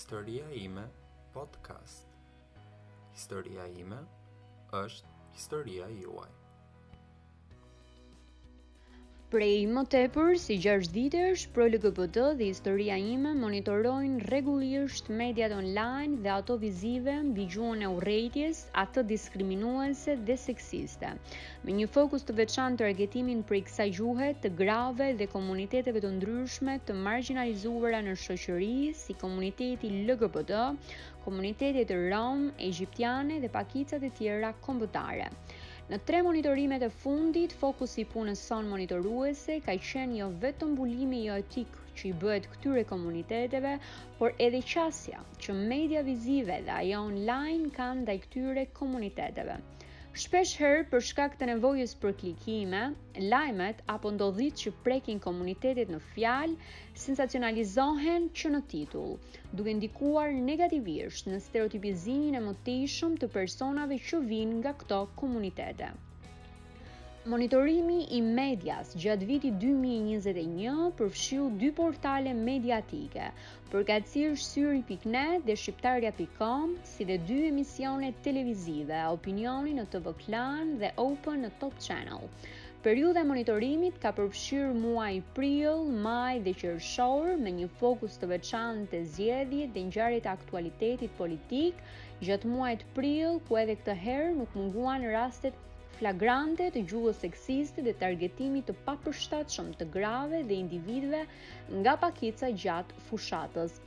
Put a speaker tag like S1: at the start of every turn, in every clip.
S1: Historia ime podcast. Historia ime është historia juaj.
S2: Prej më tepër si 6 vitesh, Pro LGBT dhe Historia ime monitorojnë rregullisht mediat online dhe ato vizive mbi gjuhën e urrejtjes, atë diskriminuese dhe seksiste. me një fokus të veçantë targetimin prej kësaj gjuhe të grave dhe komuniteteve të ndryshme të margjinalizuara në shoqëri si komuniteti LGBT, komunitetet rome, egjiptiane dhe pakicat e tjera kombëtare. Në tre monitorimet e fundit, fokusi i punës sonë monitoruese ka qenë jo vetëm mbulimi jo etik që i bëhet këtyre komuniteteve, por edhe qasja që media vizive dhe ajo online kanë ndaj këtyre komuniteteve. Shpesh herë për shkak të nevojës për klikime, lajmet apo ndodhitë që prekin komunitetet në fjalë sensacionalizohen që në titull, duke ndikuar negativisht në stereotipizimin e mëtejshëm të personave që vijnë nga këto komunitete. Monitorimi i medias gjatë vitit 2021 përfshiu dy portale mediatike, Përkatësisht Syri pikë net dhe Shqiptarja pikë kom, si dhe dy emisione televizive, Opinioni në TV Klan dhe Open në Top Channel. Periudha e monitorimit ka përfshirë muajt prill, maj dhe qershor, me një fokus të veçantë te zgjedhjet dhe ngjarjet e aktualitetit politik gjatë muajit prill, ku edhe këtë herë nuk munguan rastet flagrante të gjuhës seksiste dhe targetimit të papërshtatshëm të grave dhe individëve nga pakica gjatë fushatës.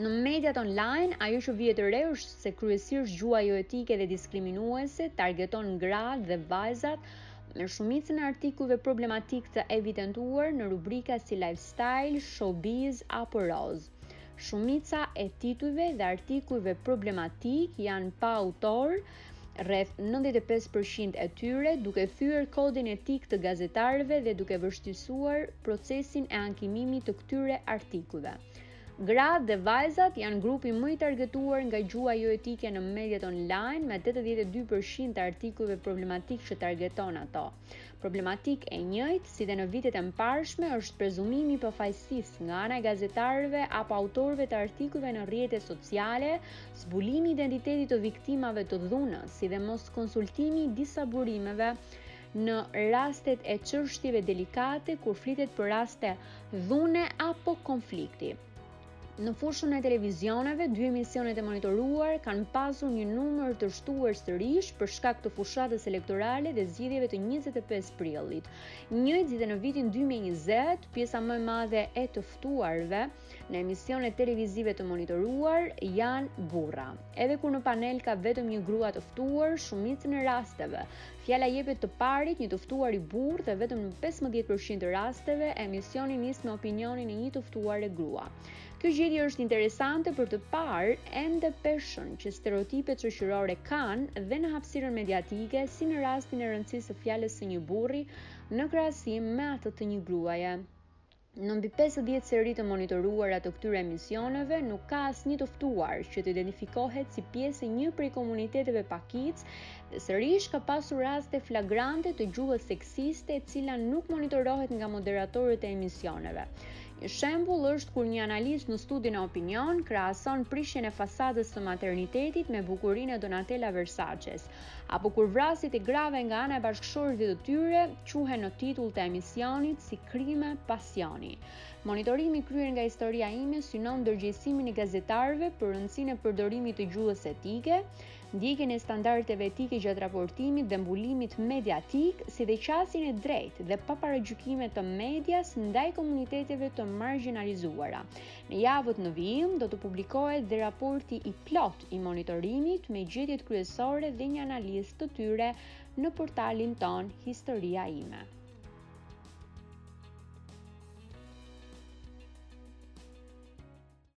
S2: Në mediat online, ajo që vihet re është se kryesisht gjuha jo etike dhe diskriminuese targeton gratë dhe vajzat me shumicën e artikujve problematikë të evidentuar në rubrika si lifestyle, showbiz apo roz. Shumica e titujve dhe artikujve problematikë janë pa autor, rreth nëntëdhjetë e pesë për qind e tyre, duke thyer kodin etik të gazetarëve dhe duke vështirësuar procesin e ankimimit të këtyre artikujve. Gratë dhe vajzat janë grupi më i targetuar nga gjuha jo etike në mediat online, me tetëdhjetë e dy për qind të artikujve problematikë që targeton ato. Problematikë e njëjtë si dhe në vitet e mëparshme është prezumimi i pafajësisë nga ana e gazetarëve apo autorëve të artikujve në rrjetet sociale, zbulimi i identitetit të viktimave të dhunës, si dhe moskonsultimi i disa burimeve në rastet e çështjeve delikate kur flitet për raste dhune apo konflikti. Në fushën e televizioneve, dy emisionet e monitoruar kanë pasur një numër të shtuar sërish për shkak të fushatës elektorale dhe zgjedhjeve të 25 prillit. Njëjtë si dhe në vitin 2020, pjesa më e madhe e të ftuarve në emisionet televizive të monitoruar janë burra. Edhe kur në panel ka vetëm një grua të ftuar, shumicën e rasteve Fjala jepet të parit një të ftuari burrë dhe vetëm në pesëmbëdhjetë për qind të rasteve, emisioni nis me opinionin e një të ftuare grua. Kjo gjetje është interesante për të parë ende peshën që stereotipet shoqërore kanë dhe në hapësirën mediatike si në rastin e rëndësisë së fjalës së një burri në krahasim me atë të një gruaje. Në mbi pesëdhjetë seri të monitoruara të këtyre emisioneve, nuk ka asnjë të ftuar që të identifikohet si pjesë e një prej komuniteteve pakicë dhe sërish ka pasur raste flagrante të gjuhës seksiste e cila nuk monitorohet nga moderatorët e emisioneve. Një shembull është kur një analist në studion e Opinion krahason prishjen e fasadës së maternitetit me bukurinë e Donatella Versace-s, apo kur vrasjet e grave nga ana e bashkëshortëve të tyre quhen në titull të emisionit si krime pasioni. Monitorimi i kryer nga Historia ime synon ndërgjegjësimin e gazetarëve për rëndësinë e përdorimit të gjuhës etike, ndjekjen e standardeve etike gjatë raportimit dhe mbulimit mediatik, si dhe qasjen e drejtë dhe pa paragjykime të medias ndaj komuniteteve të margjinalizuara. Në javët në vijim do të publikohet dhe raporti i plotë i monitorimit me gjetjet kryesore dhe një analizë të tyre në portalin tonë Historia ime.